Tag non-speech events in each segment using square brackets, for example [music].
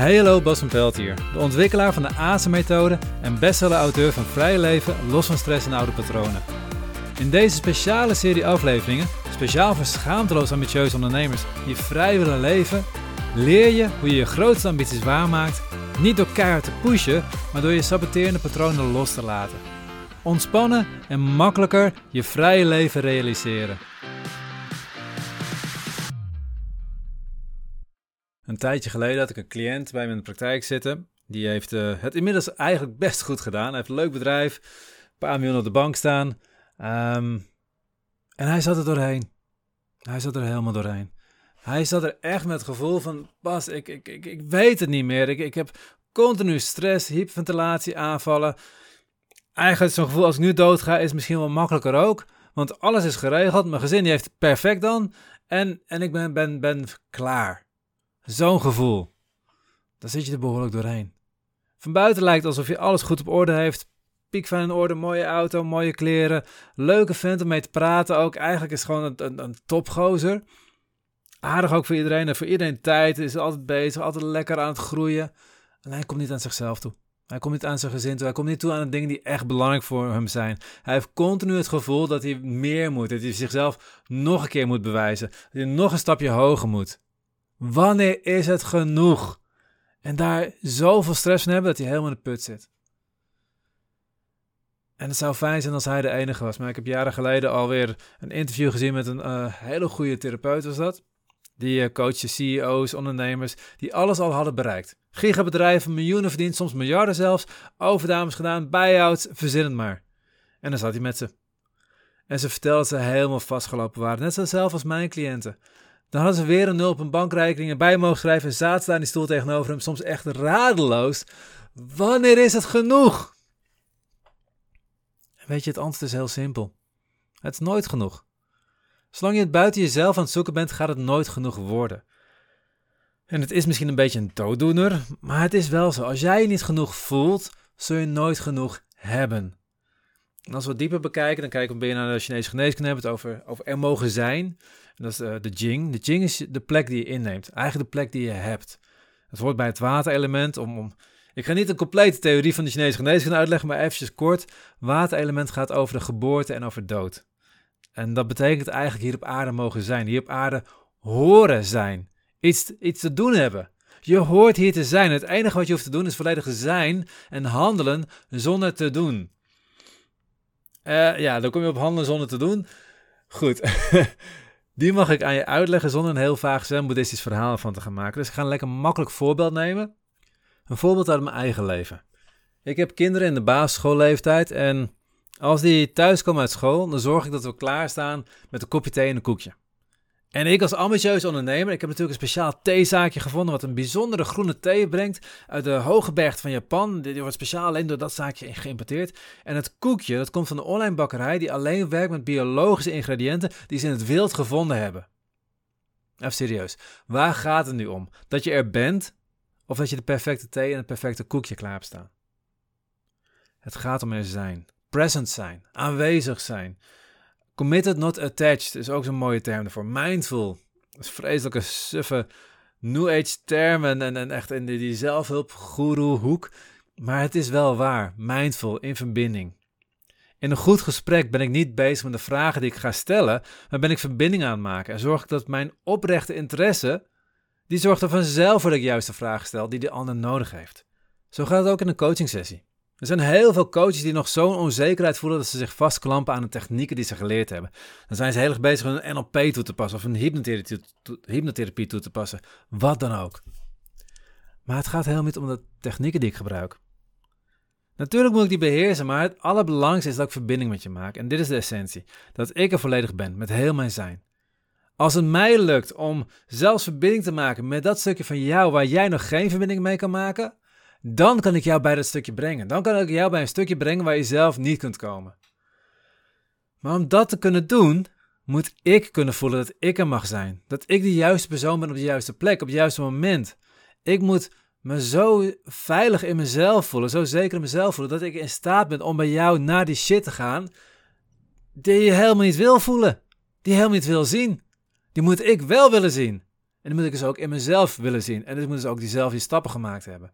Hallo, Bas van Pelt hier, de ontwikkelaar van de ASE-methode en bestseller-auteur van Vrij Leven, Los van Stress en Oude Patronen. In deze speciale serie afleveringen, speciaal voor schaamteloos ambitieuze ondernemers die vrij willen leven, leer je hoe je je grootste ambities waarmaakt, niet door keihard te pushen, maar door je saboterende patronen los te laten. Ontspannen en makkelijker je vrije leven realiseren. Een tijdje geleden had ik een cliënt bij me in de praktijk zitten. Die heeft uh, het inmiddels eigenlijk best goed gedaan. Hij heeft een leuk bedrijf, een paar miljoen op de bank staan. Um, en hij zat er doorheen. Hij zat er helemaal doorheen. Hij zat er echt met het gevoel van, Bas, ik, ik, ik, ik weet het niet meer. Ik, ik heb continu stress, hyperventilatie aanvallen. Eigenlijk zo'n gevoel, als ik nu dood ga, is misschien wel makkelijker ook. Want alles is geregeld. Mijn gezin heeft het perfect dan. En, en ik ben, ben, ben klaar. Zo'n gevoel. Daar zit je er behoorlijk doorheen. Van buiten lijkt alsof je alles goed op orde heeft. Piekfijn in orde, mooie auto, mooie kleren. Leuke vent om mee te praten ook. Eigenlijk is gewoon een, een, een topgozer. Aardig ook voor iedereen en voor iedereen tijd. Is altijd bezig, altijd lekker aan het groeien. En hij komt niet aan zichzelf toe. Hij komt niet aan zijn gezin toe. Hij komt niet toe aan de dingen die echt belangrijk voor hem zijn. Hij heeft continu het gevoel dat hij meer moet. Dat hij zichzelf nog een keer moet bewijzen. Dat hij nog een stapje hoger moet. Wanneer is het genoeg? En daar zoveel stress van hebben dat hij helemaal in de put zit. En het zou fijn zijn als hij de enige was. Maar ik heb jaren geleden alweer een interview gezien met een uh, hele goede therapeut was dat. Die uh, coachte CEO's, ondernemers, die alles al hadden bereikt. Gigabedrijven, miljoenen verdiend, soms miljarden zelfs. Overdames gedaan, buyouts, verzin het maar. En dan zat hij met ze. En ze vertelde dat ze helemaal vastgelopen waren. Net zoals als mijn cliënten. Dan hadden ze weer een nul op een bankrekening erbij mogen schrijven en zaten daar in die stoel tegenover hem, soms echt radeloos. Wanneer is het genoeg? weet je, het antwoord is heel simpel. Het is nooit genoeg. Zolang je het buiten jezelf aan het zoeken bent, gaat het nooit genoeg worden. En het is misschien een beetje een dooddoener, maar het is wel zo. Als jij je niet genoeg voelt, zul je nooit genoeg hebben. En als we dieper bekijken, dan kijken we weer naar de Chinese geneeskunde, hebben het over, over er mogen zijn dat is uh, de Jing. De Jing is de plek die je inneemt. Eigenlijk de plek die je hebt. Het hoort bij het waterelement. Om, om, ik ga niet een complete theorie van de Chinese geneeskunde uitleggen, maar eventjes kort. Waterelement gaat over de geboorte en over dood. En dat betekent eigenlijk hier op aarde mogen zijn. Hier op aarde horen zijn. Iets, iets te doen hebben. Je hoort hier te zijn. Het enige wat je hoeft te doen is volledig zijn en handelen zonder te doen. Uh, ja, dan kom je op handelen zonder te doen. Goed. [laughs] Die mag ik aan je uitleggen zonder een heel vaag zen-boeddhistisch verhaal van te gaan maken. Dus ik ga een lekker makkelijk voorbeeld nemen. Een voorbeeld uit mijn eigen leven. Ik heb kinderen in de basisschoolleeftijd en als die thuiskomen uit school, dan zorg ik dat we klaarstaan met een kopje thee en een koekje. En ik als ambitieus ondernemer, ik heb natuurlijk een speciaal theezaakje gevonden wat een bijzondere groene thee brengt uit de hoge berg van Japan. Die wordt speciaal alleen door dat zaakje geïmporteerd. En het koekje, dat komt van een online bakkerij die alleen werkt met biologische ingrediënten die ze in het wild gevonden hebben. Even serieus, waar gaat het nu om? Dat je er bent of dat je de perfecte thee en het perfecte koekje klaar hebt staan? Het gaat om er zijn, present zijn, aanwezig zijn. Committed, not attached is ook zo'n mooie term ervoor. Mindful. Dat is vreselijke suffe New Age termen en, en echt in die, die zelfhulp hoek. Maar het is wel waar. Mindful, in verbinding. In een goed gesprek ben ik niet bezig met de vragen die ik ga stellen, maar ben ik verbinding aan het maken. En zorg ik dat mijn oprechte interesse, die zorgt er vanzelf voor dat ik de vraag stel die de ander nodig heeft. Zo gaat het ook in een coaching sessie. Er zijn heel veel coaches die nog zo'n onzekerheid voelen dat ze zich vastklampen aan de technieken die ze geleerd hebben. Dan zijn ze heel erg bezig om een NLP toe te passen of een hypnotherapie toe te passen. Wat dan ook. Maar het gaat helemaal niet om de technieken die ik gebruik. Natuurlijk moet ik die beheersen, maar het allerbelangrijkste is dat ik verbinding met je maak. En dit is de essentie: dat ik er volledig ben met heel mijn zijn. Als het mij lukt om zelfs verbinding te maken met dat stukje van jou waar jij nog geen verbinding mee kan maken, dan kan ik jou bij dat stukje brengen. Dan kan ik jou bij een stukje brengen waar je zelf niet kunt komen. Maar om dat te kunnen doen, moet ik kunnen voelen dat ik er mag zijn. Dat ik de juiste persoon ben op de juiste plek, op het juiste moment. Ik moet me zo veilig in mezelf voelen, zo zeker in mezelf voelen, dat ik in staat ben om bij jou naar die shit te gaan die je helemaal niet wil voelen, die je helemaal niet wil zien. Die moet ik wel willen zien. En dan moet ik dus ook in mezelf willen zien. En dus moet dus ook diezelfde stappen gemaakt hebben.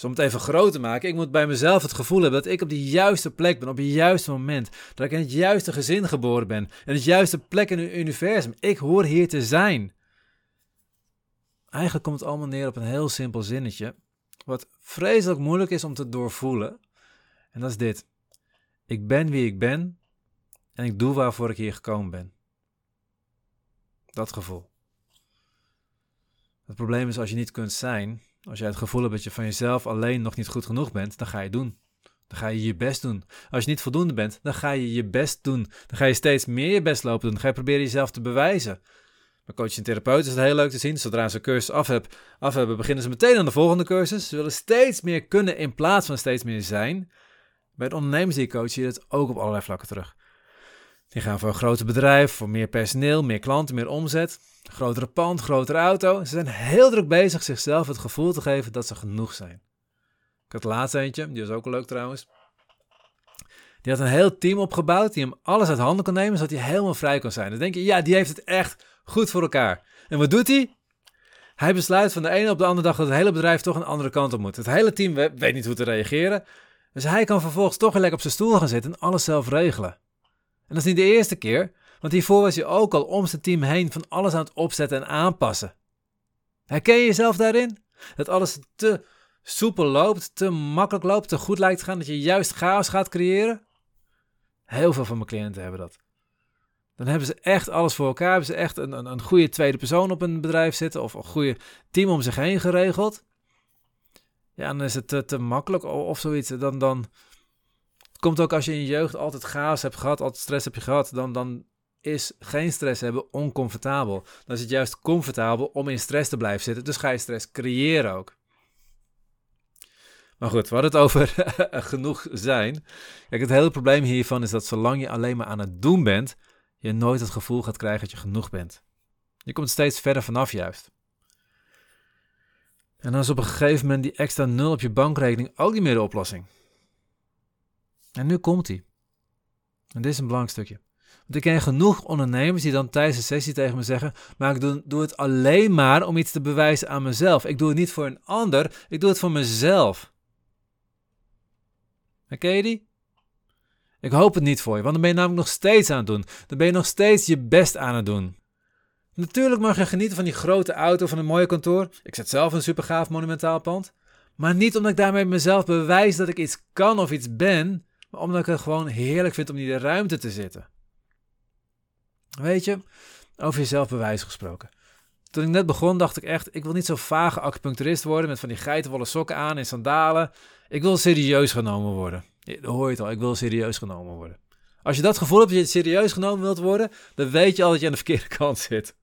Dus om het even groot te maken, ik moet bij mezelf het gevoel hebben dat ik op de juiste plek ben, op het juiste moment. Dat ik in het juiste gezin geboren ben. In het juiste plek in het universum. Ik hoor hier te zijn. Eigenlijk komt het allemaal neer op een heel simpel zinnetje. Wat vreselijk moeilijk is om te doorvoelen. En dat is dit. Ik ben wie ik ben en ik doe waarvoor ik hier gekomen ben. Dat gevoel. Het probleem is als je niet kunt zijn, als jij het gevoel hebt dat je van jezelf alleen nog niet goed genoeg bent, dan ga je doen. Dan ga je je best doen. Als je niet voldoende bent, dan ga je je best doen. Dan ga je steeds meer je best lopen doen. Dan ga je proberen jezelf te bewijzen. Bij coach en therapeut is het heel leuk te zien. Zodra ze een cursus af, heb, af hebben, beginnen ze meteen aan de volgende cursus. Ze willen steeds meer kunnen in plaats van steeds meer zijn. Bij de ondernemers die coach zie je het ook op allerlei vlakken terug. Die gaan voor een groter bedrijf, voor meer personeel, meer klanten, meer omzet. Grotere pand, grotere auto. Ze zijn heel druk bezig zichzelf het gevoel te geven dat ze genoeg zijn. Ik had laatst eentje, die was ook leuk trouwens. Die had een heel team opgebouwd die hem alles uit handen kon nemen, zodat hij helemaal vrij kon zijn. Dan denk je, ja, die heeft het echt goed voor elkaar. En wat doet hij? Hij besluit van de ene op de andere dag dat het hele bedrijf toch een andere kant op moet. Het hele team weet niet hoe te reageren. Dus hij kan vervolgens toch weer lekker op zijn stoel gaan zitten en alles zelf regelen. En dat is niet de eerste keer, want hiervoor was je ook al om zijn team heen van alles aan het opzetten en aanpassen. Herken je jezelf daarin? Dat alles te soepel loopt, te makkelijk loopt, te goed lijkt te gaan, dat je juist chaos gaat creëren? Heel veel van mijn cliënten hebben dat. Dan hebben ze echt alles voor elkaar, hebben ze echt een, een, een goede tweede persoon op een bedrijf zitten of een goede team om zich heen geregeld. Ja, dan is het te, te makkelijk of, of zoiets. Dan, dan, komt ook als je in je jeugd altijd chaos hebt gehad, altijd stress heb je gehad, dan, dan is geen stress hebben oncomfortabel. Dan is het juist comfortabel om in stress te blijven zitten. Dus ga je stress creëren ook. Maar goed, we hadden het over [laughs] genoeg zijn. Kijk, het hele probleem hiervan is dat zolang je alleen maar aan het doen bent, je nooit het gevoel gaat krijgen dat je genoeg bent. Je komt steeds verder vanaf juist. En dan is op een gegeven moment die extra nul op je bankrekening ook niet meer de oplossing. En nu komt hij. En dit is een belangrijk stukje. Want ik ken genoeg ondernemers die dan tijdens de sessie tegen me zeggen: Maar ik doe, het alleen maar om iets te bewijzen aan mezelf. Ik doe het niet voor een ander, ik doe het voor mezelf. Herken je die? Ik hoop het niet voor je, want dan ben je namelijk nog steeds aan het doen. Dan ben je nog steeds je best aan het doen. Natuurlijk mag je genieten van die grote auto, van een mooie kantoor. Ik zet zelf een super gaaf monumentaal pand. Maar niet omdat ik daarmee mezelf bewijs dat ik iets kan of iets ben, maar omdat ik het gewoon heerlijk vind om in die ruimte te zitten. Weet je, over jezelf bewijs gesproken. Toen ik net begon, dacht ik echt: ik wil niet zo vage acupuncturist worden met van die geitenwolle sokken aan en sandalen. Ik wil serieus genomen worden. Ja, hoor je het al, ik wil serieus genomen worden. Als je dat gevoel hebt dat je serieus genomen wilt worden, dan weet je al dat je aan de verkeerde [laughs] kant zit.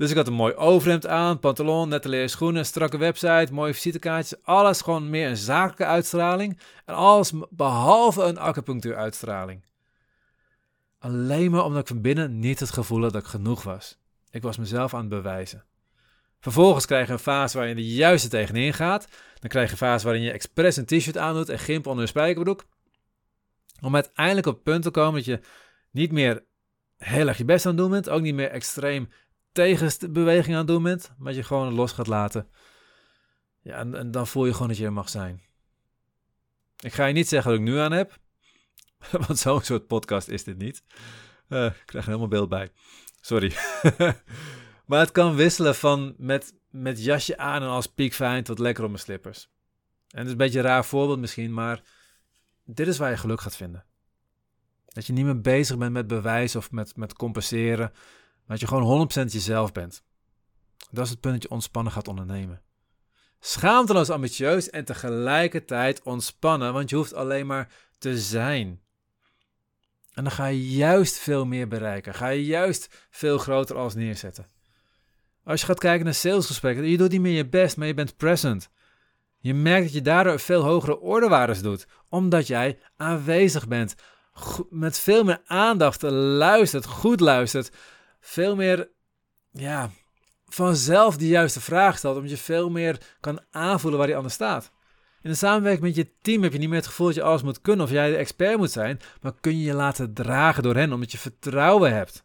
Dus ik had een mooi overhemd aan, pantalon, nette leren schoenen, strakke website, mooie visitekaartjes. Alles gewoon meer een zakelijke uitstraling. En alles behalve een acupunctuuruitstraling. Alleen maar omdat ik van binnen niet het gevoel had dat ik genoeg was. Ik was mezelf aan het bewijzen. Vervolgens krijg je een fase waarin je de juiste tegenin gaat. Dan krijg je een fase waarin je expres een t-shirt aandoet en gimp onder een spijkerbroek. Om uiteindelijk op het punt te komen dat je niet meer heel erg je best aan het doen bent. Ook niet meer extreem tegen beweging aan het doen bent. Maar je gewoon los gaat laten. Ja, en, en dan voel je gewoon dat je er mag zijn. Ik ga je niet zeggen dat ik nu aan heb. [laughs] Want zo'n soort podcast is dit niet. Uh, ik krijg er helemaal beeld bij. Sorry. [laughs] maar het kan wisselen van met, met jasje aan en als piekfijn tot lekker op mijn slippers. En het is een beetje een raar voorbeeld misschien, maar dit is waar je geluk gaat vinden. Dat je niet meer bezig bent met bewijs of met, met compenseren, dat je gewoon 100% jezelf bent. Dat is het punt dat je ontspannen gaat ondernemen. Schaamteloos ambitieus en tegelijkertijd ontspannen, want je hoeft alleen maar te zijn. En dan ga je juist veel meer bereiken. Ga je juist veel groter als neerzetten. Als je gaat kijken naar salesgesprekken, je doet niet meer je best, maar je bent present. Je merkt dat je daardoor veel hogere ordewaardes doet, omdat jij aanwezig bent. Met veel meer aandacht luistert, goed luistert. Veel meer, ja, vanzelf de juiste vraag stelt, omdat je veel meer kan aanvoelen waar je anders staat. In de samenwerking met je team heb je niet meer het gevoel dat je alles moet kunnen of jij de expert moet zijn, maar kun je je laten dragen door hen omdat je vertrouwen hebt.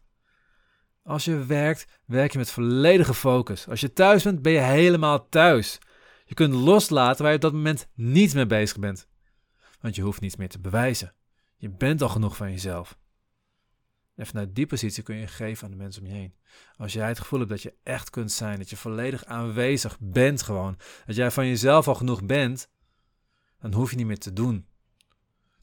Als je werkt, werk je met volledige focus. Als je thuis bent, ben je helemaal thuis. Je kunt loslaten waar je op dat moment niet mee bezig bent. Want je hoeft niets meer te bewijzen. Je bent al genoeg van jezelf. En vanuit die positie kun je geven aan de mensen om je heen. Als jij het gevoel hebt dat je echt kunt zijn, dat je volledig aanwezig bent gewoon, dat jij van jezelf al genoeg bent, dan hoef je niet meer te doen.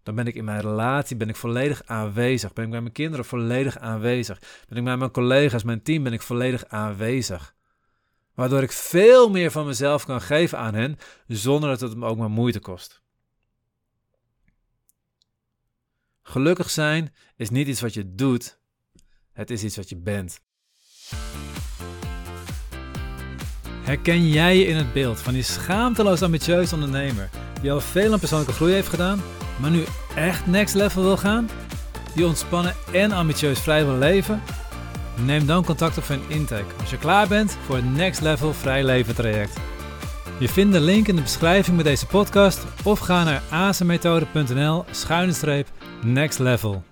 Dan ben ik in mijn relatie ben ik volledig aanwezig. Ben ik bij mijn kinderen volledig aanwezig. Ben ik bij mijn collega's, mijn team ben ik volledig aanwezig. Waardoor ik veel meer van mezelf kan geven aan hen, zonder dat het me ook maar moeite kost. Gelukkig zijn is niet iets wat je doet, het is iets wat je bent. Herken jij je in het beeld van die schaamteloos ambitieus ondernemer die al veel aan persoonlijke groei heeft gedaan, maar nu echt next level wil gaan? Die ontspannen en ambitieus vrij wil leven? Neem dan contact op voor een intake als je klaar bent voor het Next Level Vrij Leven traject. Je vindt de link in de beschrijving bij deze podcast of ga naar azenmethode.nl schuine next level.